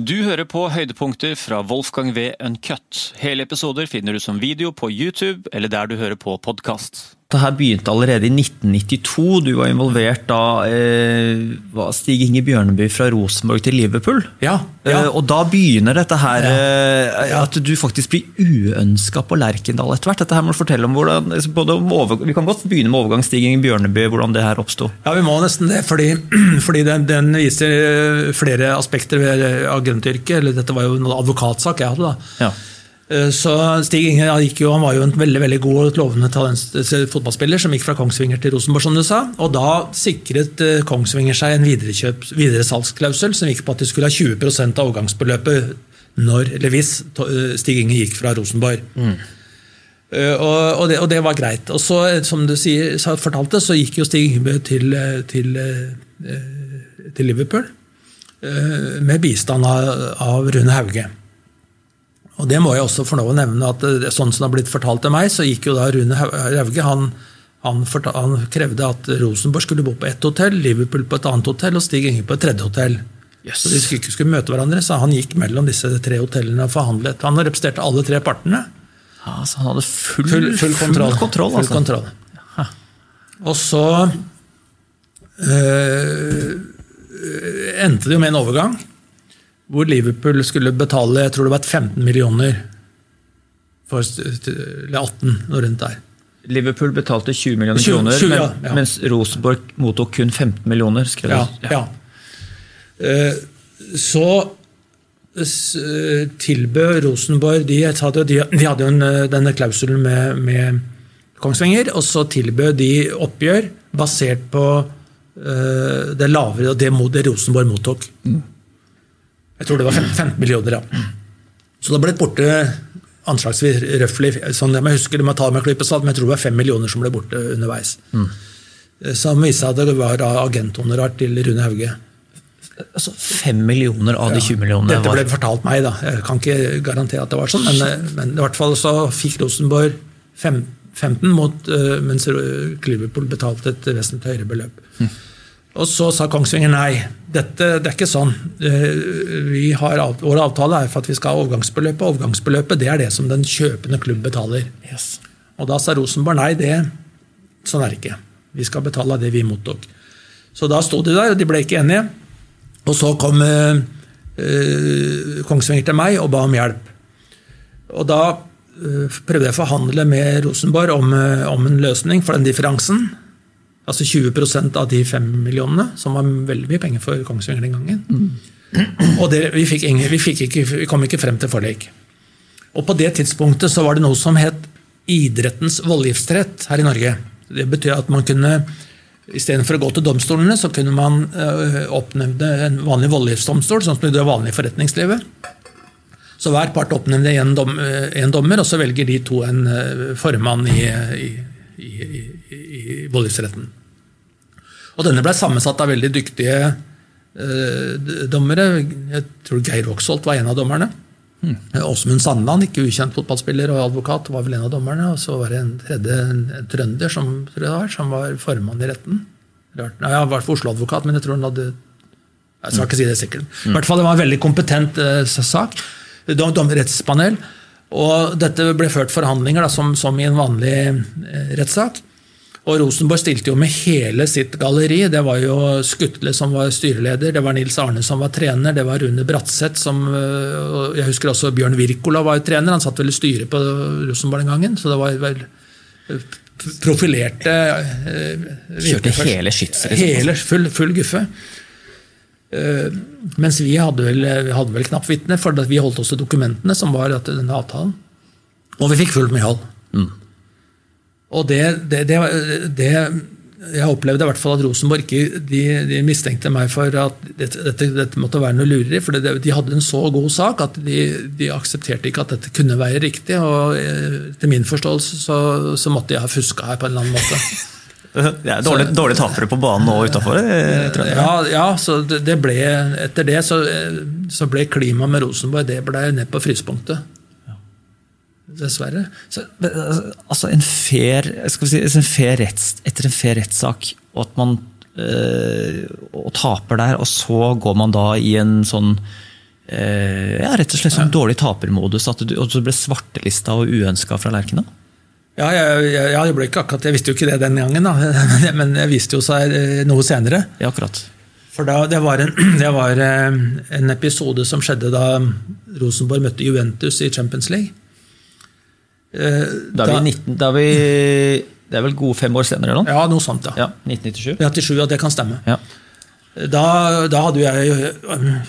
Du hører på høydepunkter fra Wolfgang V. Uncut. Hele episoder finner du som video på YouTube eller der du hører på podkast. Det her begynte allerede i 1992. Du var involvert da eh, var Stig Inge Bjørneby fra Rosenborg til Liverpool. Ja, ja. Eh, og da begynner dette her eh, At du faktisk blir uønska på Lerkendal etter hvert. Dette her må du fortelle om hvordan, både om over, Vi kan godt begynne med overgang Stig Inge Bjørneby, hvordan det her oppsto. Ja, vi må nesten det, fordi, fordi den, den, viser eh, flere aspekter ved agentyrket. Eller dette var jo en advokatsak jeg hadde, da. Ja. Eh, så Stig Inge jo, han var jo en veldig veldig god og lovende fotballspiller som gikk fra Kongsvinger til Rosenborg, som du sa. Og da sikret eh, Kongsvinger seg en videresalgsklausul som gikk på at de skulle ha 20 av overgangsbeløpet når, eller hvis eh, Stig Inge gikk fra Rosenborg. Mm. Og, og, det, og, det, var greit. Og så, som du sier, fortalte, så gikk jo Stig Ingebø til, til, til, Liverpool med bistand av, av Rune Hauge. Og det må jeg også få lov å nevne, at sånn som det har blitt fortalt til meg, så gikk jo da Rune Rauge han, han, han, krevde at Rosenborg skulle bo på ett hotell, Liverpool på et annet hotell og Stig Inge på et tredje hotell. Yes. Så de skulle ikke skulle møte hverandre, så han gikk mellom disse tre hotellene og forhandlet. Han representerte alle tre partene. Ja, Så han hadde full, full, full kontroll. Full kontroll, altså. full kontroll. Og så øh, endte det jo med en overgang hvor Liverpool skulle betale jeg tror det var 15 millioner for, eller 18, noe rundt der. Liverpool betalte 20 millioner 20, kroner, 20, ja, ja. mens Rosenborg mottok kun 15 millioner. skrev ja, ja. Uh, så uh, tilbød Rosenborg de, de, de hadde jo uh, denne klausulen med, med Kongsvinger, og så tilbød de oppgjør basert på det lavere og det, det Rosenborg mottok. Mm. Jeg tror det var 15 millioner, ja. Så det ble borte anslagsvis røftlig, sånn jeg husker det med ta med klype salt, men jeg tror det var 5 millioner som ble borte underveis. Mm. Som viste seg at det var agenthonorar til Rune Hauge. Altså 5 millioner av de 20 millionene? Dette ble fortalt meg, da. Jeg kan ikke garantere at det var sånn, men, men i hvert fall så fikk Rosenborg 15 mot, eh, mens Liverpool betalte et vesentlig høyere beløp. Mm. Og så sa Kongsvinger nei, dette, det er ikke sånn. Eh, har, vår avtale er for at vi skal ha overgangsbeløpet. Overgangsbeløpet det er det som den kjøpende klubb betaler. Yes. Og da sa Rosenborg nei, det, sånn er det ikke. Vi skal betale det vi mottok. Så da sto de der, og de ble ikke enige. Og så kom eh, eh, Kongsvinger til meg og ba om hjelp. Og da eh, prøvde jeg å forhandle med Rosenborg om, eh, om en løsning for den differansen. Altså 20% av de fem millionene, som var veldig mye penger for Kongsvinger den gangen. Mm. Og det, vi, fikk vi, fikk ikke, vi, kom ikke frem til forlik. Og på det tidspunktet så var det noe som het idrettens voldgiftsrett her i Norge. Det betyr at man kunne Istedenfor å gå til domstolene, så kunne man øh, oppnevne en vanlig voldgiftsdomstol, sånn som det er vanlig i forretningslivet. Så hver part oppnevner en, dom, øh, dommer, og så velger de to en øh, formann i, i, i, i voldgiftsretten. Og denne ble sammensatt av veldig dyktige eh, dommere. Jeg tror Geir Oksholt var en av dommerne. Mm. Åsmund Sandland, ikke ukjent fotballspiller og advokat, var vel en av dommerne. Og så var det en tredje en, en trønder som, var, som var formann i retten. Rart. Nei, han var for Oslo-advokat, men jeg tror han hadde Jeg skal ikke si det sikkert. I hvert fall Det var en veldig kompetent eh, sak. Dommerrettspanel. Og dette ble ført forhandlinger da, som, som, i en vanlig eh, rettssak. Og Rosenborg stilte jo med hele sitt galleri. Det var jo Skutle som var styreleder, det var Nils Arne som var trener, det var Rune Bratseth som øh, Jeg husker også Bjørn Wirkola var jo trener, han satt vel i styret på Rosenborg den gangen. Så det var vel øh, profilerte øh, Kjørte hele skytset? Liksom. Hele, full, full guffe. Mens vi hadde vel, vi hadde vel knapt vitne, for vi holdt oss til dokumentene som var denne avtalen. Og vi fikk fullt medhold. Mm. Og det, det, det, det, Jeg opplevde i hvert fall at Rosenborg ikke de, de mistenkte meg for at dette, dette, dette måtte være noe lureri. For de hadde en så god sak at de, de, aksepterte ikke at dette kunne være riktig. Og etter til min forståelse så, så måtte jeg ha fuska her på en eller annen måte. Det er dårlig, dårlig tapere på banen og utafor? Ja, ja, så det ble, etter det så, så ble klimaet med Rosenborg det ble ned på frysepunktet. Dessverre. Så, altså en fair, si, en fair retts, etter en fair rettssak, og at man øh, og taper der, og så går man da i en sånn øh, ja, rett og slett sånn dårlig tapermodus, at du, og du ble svartelista og uønska fra Lerkena? Ja, jeg, jeg, jeg, ble ikke akkurat, jeg visste jo ikke det den gangen, da. men jeg viste jo seg eh, noe senere. Ja, akkurat. For da, det var, en, det var en episode som skjedde da Rosenborg møtte Juventus i Champions League. Eh, da er, vi 19, da er vi Det er vel gode fem år senere? Nå? Ja, noe sånt. da. ja 1997? 1997, ja, det kan stemme. Ja. Da, da, hadde jeg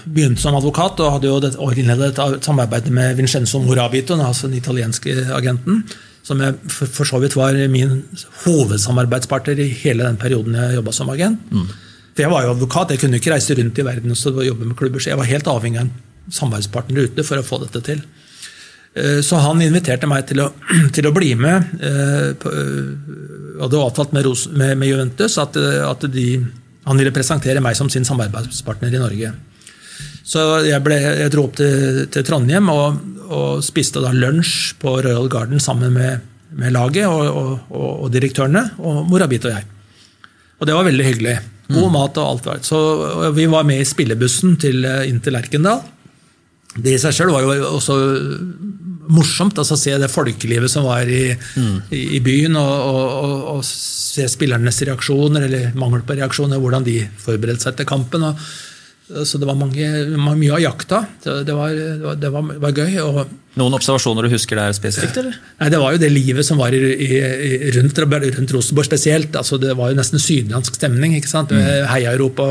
begynt som advokat og hadde jo innledet et samarbeid med Vincenzo Morabito, altså den italienske agenten, som jeg for, for, så vidt var min hovedsamarbeidspartner i hele den perioden jeg jobba som agent. Mm. For Jeg var jo advokat, jeg kunne ikke reise rundt i verden og jobbe med klubber, så jeg var helt avhengig av en samarbeidspartner ute for å få dette til. Eh, så han inviterte meg til å, til å bli med. Eh, og det var avtalt med, med, med Juventus at, at de han ville presentere meg som sin samarbeidspartner i Norge. Så jeg, ble, jeg dro opp til, til Trondheim og, og, spiste da lunsj på Royal Garden sammen med, med laget og, og, og, direktørene, og Morabit og jeg. Og det var veldig hyggelig. God mm. mat og alt. Så Vi var med i spillebussen til, inn til Lerkendal. Det i seg sjøl var jo også morsomt altså, se det folkelivet som var i, mm. i, byen, og, og, og, se spillernes reaksjoner, eller mangel på reaksjoner, hvordan de forberedte seg til kampen. Og, så det var mange, mye av jakta. Det var, det var, det var, var gøy. Noen observasjoner du husker der spesifikt? eller? Nei, Det var jo det livet som var i, i, rundt, rundt, Rosenborg spesielt. Altså, det var jo nesten sydlandsk stemning. ikke sant? Mm. Heia-Europa,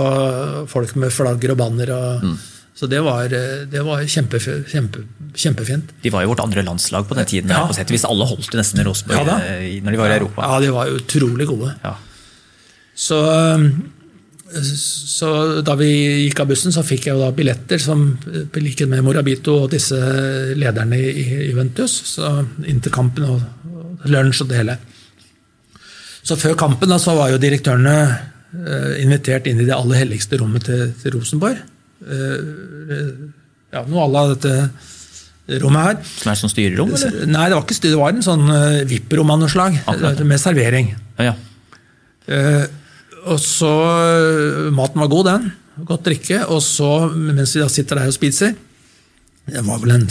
folk med flagger og banner. og mm. Så det var, det var kjempe, kjempe, kjempefint. De var jo vårt andre landslag på den tiden. Ja. på sett Hvis alle holdt det nesten i Rosenborg ja, eh, når de var i Europa. Ja, de var utrolig gode. Ja. Så, så, da vi gikk av bussen, så fikk jeg jo da billetter som på likhet med Morabito og disse lederne i Juventus. Så inn til kampen og, og lunsj og det hele. Så før kampen da, så var jo direktørene eh, invitert inn i det aller helligste rommet til, til Rosenborg. Eh, ja, noe à la dette rommet her. Som er sånn styrerom? eller? Nei, det var ikke styre, det var en sånn VIP-rom av noe slag. Med servering. Ja, ja. Og så Maten var god, den. Godt drikke. Og så, mens vi da sitter der og spiser Det var vel en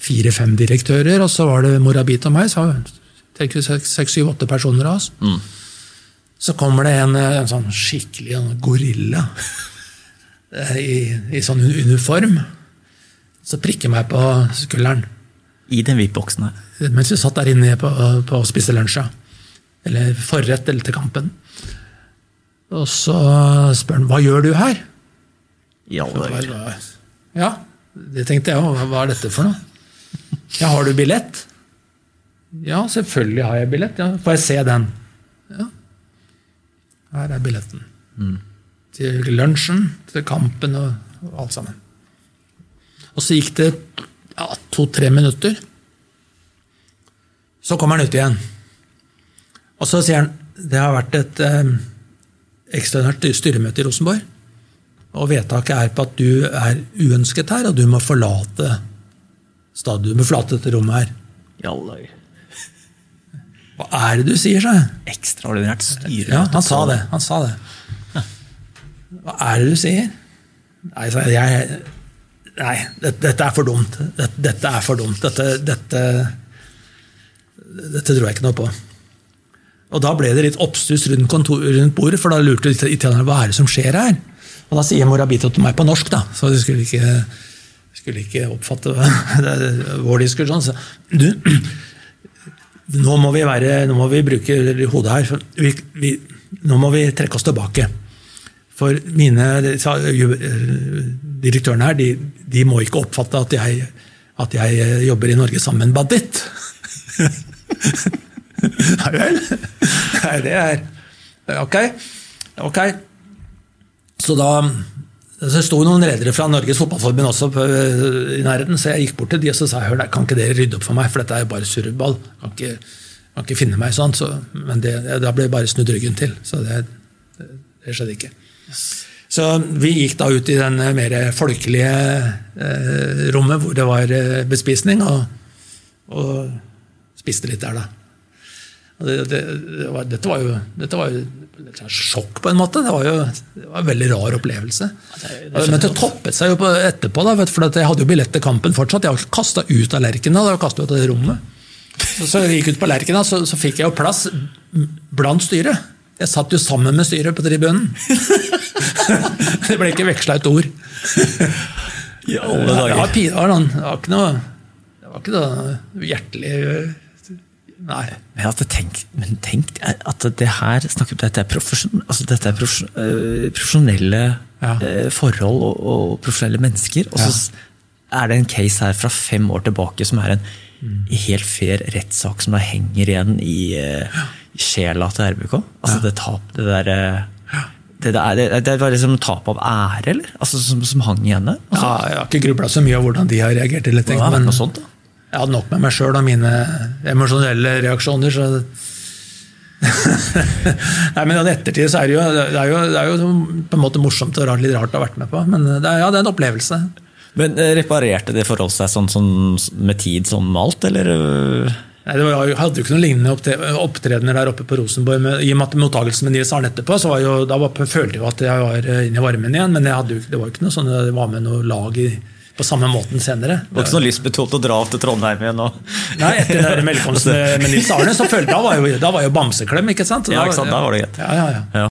fire-fem direktører, og så var det Morabit og meg. så Seks, syv, åtte personer av oss. Mm. Så kommer det en, en sånn skikkelig en gorilla Eh, i, i sånn uniform. Så prikker meg på skulderen. I den VIP-boksen her? Mens vi satt der inne på, på å spise lunsj. Eller forrett eller til kampen. Og så spør han hva gjør du her? Ja, ja, det tenkte jeg òg. Hva er dette for noe? Ja, har du billett? Ja, selvfølgelig har jeg billett. Ja, får jeg se den? Ja. Her er billetten. Mm til lunsjen, til kampen og, og alt sammen. Og så gikk det ja, to-tre minutter. Så kommer han ut igjen. Og så sier han det har vært et eh, ekstraordinært styremøte i Rosenborg. Og vedtaket er på at du er uønsket her, og du må forlate stadion. Du må forlate dette rommet her. Jalløy. Hva er det du sier, sa jeg? Ekstraordinært styremøte? Ja, han sa det. Han sa det. Hva er det du sier? Nei, jeg, nei dette, dette, er for dumt. Dette, dette er for dumt. Dette, dette, dette, tror jeg ikke noe på. Og Da ble det litt oppstuss rundt, rundt bordet, for da lurte italienerne hva er det som skjer her. Og Da sier Morabito til meg på norsk, da, så de skulle ikke, skulle ikke oppfatte vår diskusjon. Så, du, nå må vi, være, nå må vi bruke hodet her. Vi, vi, nå må vi trekke oss tilbake. For mine direktørene her, de, de må ikke oppfatte at jeg, at jeg, eh, jobber i Norge sammen med en banditt. Nei vel? Nei, det er Ok. ok. Så da så sto noen ledere fra Norges Fotballforbund også på, eh, i nærheten, så jeg gikk bort til de og så sa hør hør, kan ikke dere rydde opp for meg, for dette er jo bare surreball. Kan ikke, kan ikke finne meg sånn. Så, men det, da ble jeg bare snudd ryggen til. Så det, det skjedde ikke. Så vi gikk da ut i den mer folkelige eh, rommet hvor det var eh, bespisning, og, og, spiste litt der, da. Det, det, det var, dette var jo, dette var jo et slags sjokk, på en måte. Det var jo det var en veldig rar opplevelse. Men det toppet seg jo på etterpå, da, for jeg hadde jo billett til kampen fortsatt. Jeg var ikke kasta ut av lerkena, var kastet ut av det rommet. Så, så jeg gikk ut på lerkena, så, så fikk jeg jo plass blant styret. Jeg satt jo sammen med styret på tribunen. det ble ikke veksla et ord. I alle dager. Ja, det var ikke noe, det var ikke noe hjertelig Nei. Men, altså, tenk, men tenk at det her snakker om dette er, profesjon, altså, dette er profesjon, øh, profesjonelle Ja. øh, forhold og, og profesjonelle mennesker. Og så ja. er det en case her fra fem år tilbake som er en helt fair rettssak som da henger igjen i, øh, i sjela til RBK. Altså det tap, det der øh, det, der, det, var liksom tap av ære, eller? Altså, som, som hang igjen der? Ja, jeg har ikke grubla så mye av hvordan de har reagert. Eller tenkt, men noe sånt, da. jeg hadde nok med meg sjøl og mine emosjonelle reaksjoner. så Nei, men I ettertid så er det, jo, det, er jo, det er jo på en måte morsomt og rart, litt rart å ha vært med på. Men det er, ja, det er en opplevelse. Men øh, reparerte det forholdet seg sånn, sånn med tid som alt, eller? Nei, det var, hadde jo ikke noen lignende opptre- opptredener der oppe på Rosenborg. Med, I og med mottakelsen med Nils Arne etterpå, så var jo, da var, følte jeg jo at jeg var eh, inne i varmen igjen. Men jo, det var jo ikke noe sånn jeg var med noe lag i, på samme måten senere. Det var ikke så lystbetont å dra opp til Trondheim igjen nå? Nei, Etter den velkomsten med, med Nils Arne, så følte jeg, da var jo, da var jo bamseklem. ikke sant? Så Ja, da- ikke sant, da var det greit. Ja, ja, ja. Ja.